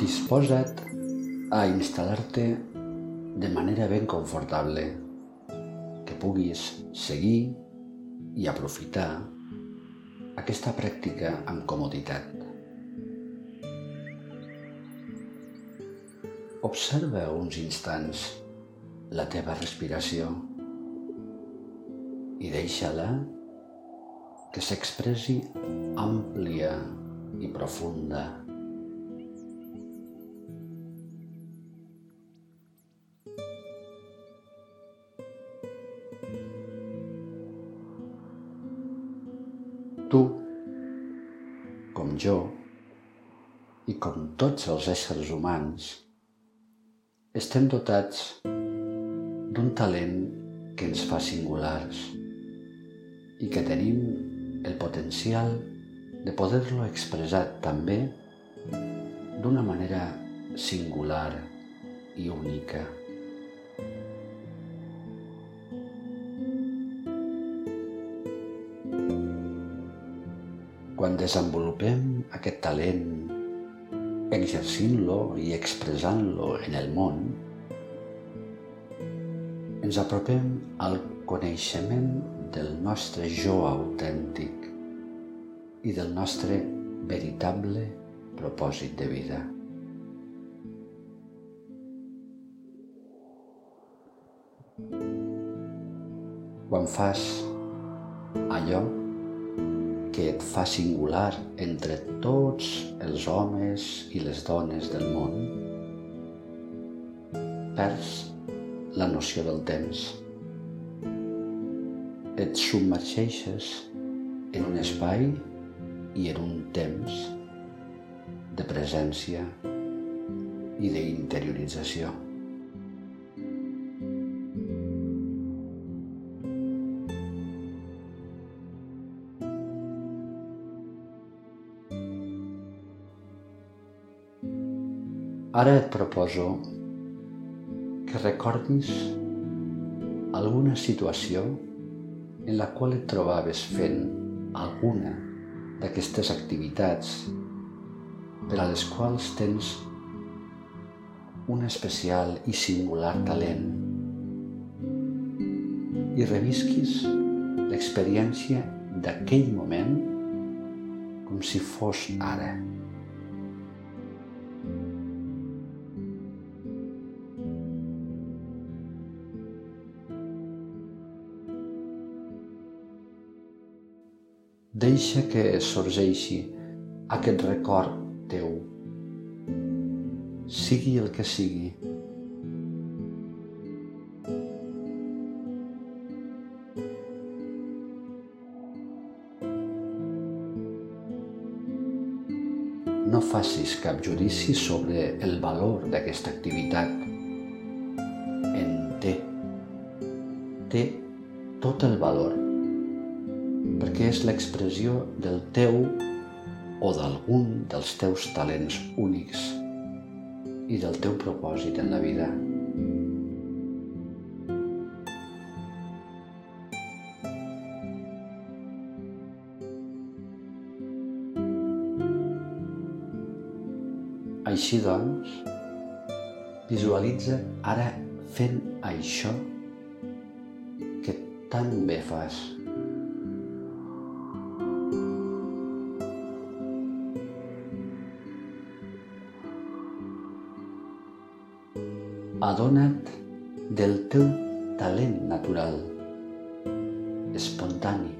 Disposa't a instal·lar-te de manera ben confortable, que puguis seguir i aprofitar aquesta pràctica amb comoditat. Observa uns instants la teva respiració i deixa-la que s'expressi àmplia i profunda Tu, com jo, i com tots els éssers humans, estem dotats d'un talent que ens fa singulars i que tenim el potencial de poder-lo expressar també d'una manera singular i única. Quan desenvolupem aquest talent, exercint-lo i expressant-lo en el món, ens apropem al coneixement del nostre jo autèntic i del nostre veritable propòsit de vida. Quan fas allò que et fa singular entre tots els homes i les dones del món, perds la noció del temps. Et submergeixes en un espai i en un temps de presència i d'interiorització. Ara et proposo que recordis alguna situació en la qual et trobaves fent alguna d'aquestes activitats per a les quals tens un especial i singular talent i revisquis l'experiència d'aquell moment com si fos ara. Deixa que sorgeixi aquest record teu, sigui el que sigui. No facis cap judici sobre el valor d'aquesta activitat. En té. Té tot el valor perquè és l'expressió del teu o d'algun dels teus talents únics i del teu propòsit en la vida. Així doncs, visualitza ara fent això que tan bé fas. Adona't del teu talent natural, espontani.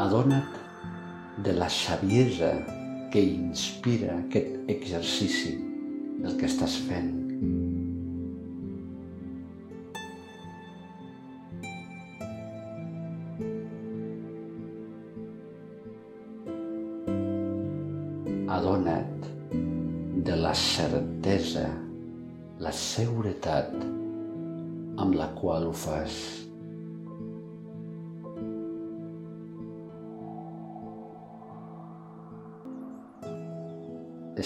Adona't de la saviesa que inspira aquest exercici del que estàs fent. La certesa, la seguretat amb la qual ho fas.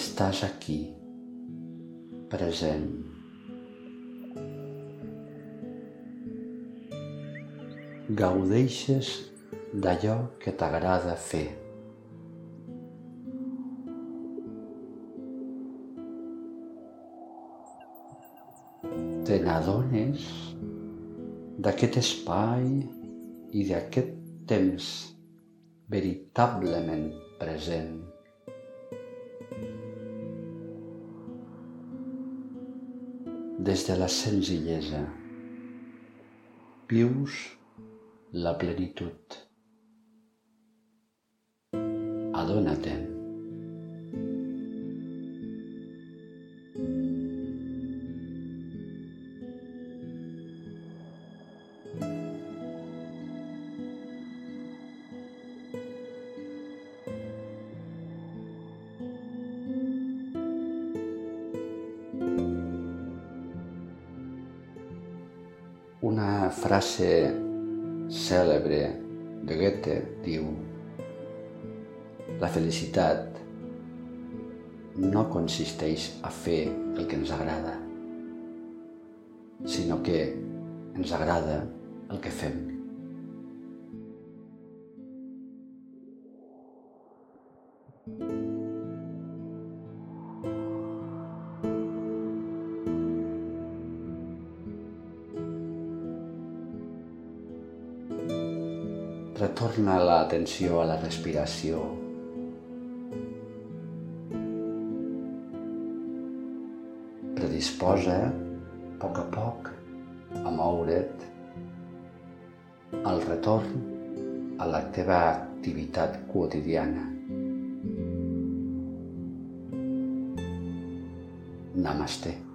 Estàs aquí, present. Gaudeixes d'allò que t'agrada fer. Te n'adones d'aquest espai i d'aquest temps veritablement present. Des de la senzillesa vius la plenitud. Adona-te'n. Una frase cèlebre de Goethe diu La felicitat no consisteix a fer el que ens agrada, sinó que ens agrada el que fem. Retorna l'atenció a la respiració. Predisposa a poc a poc a moure't al retorn a la teva activitat quotidiana. Namaste.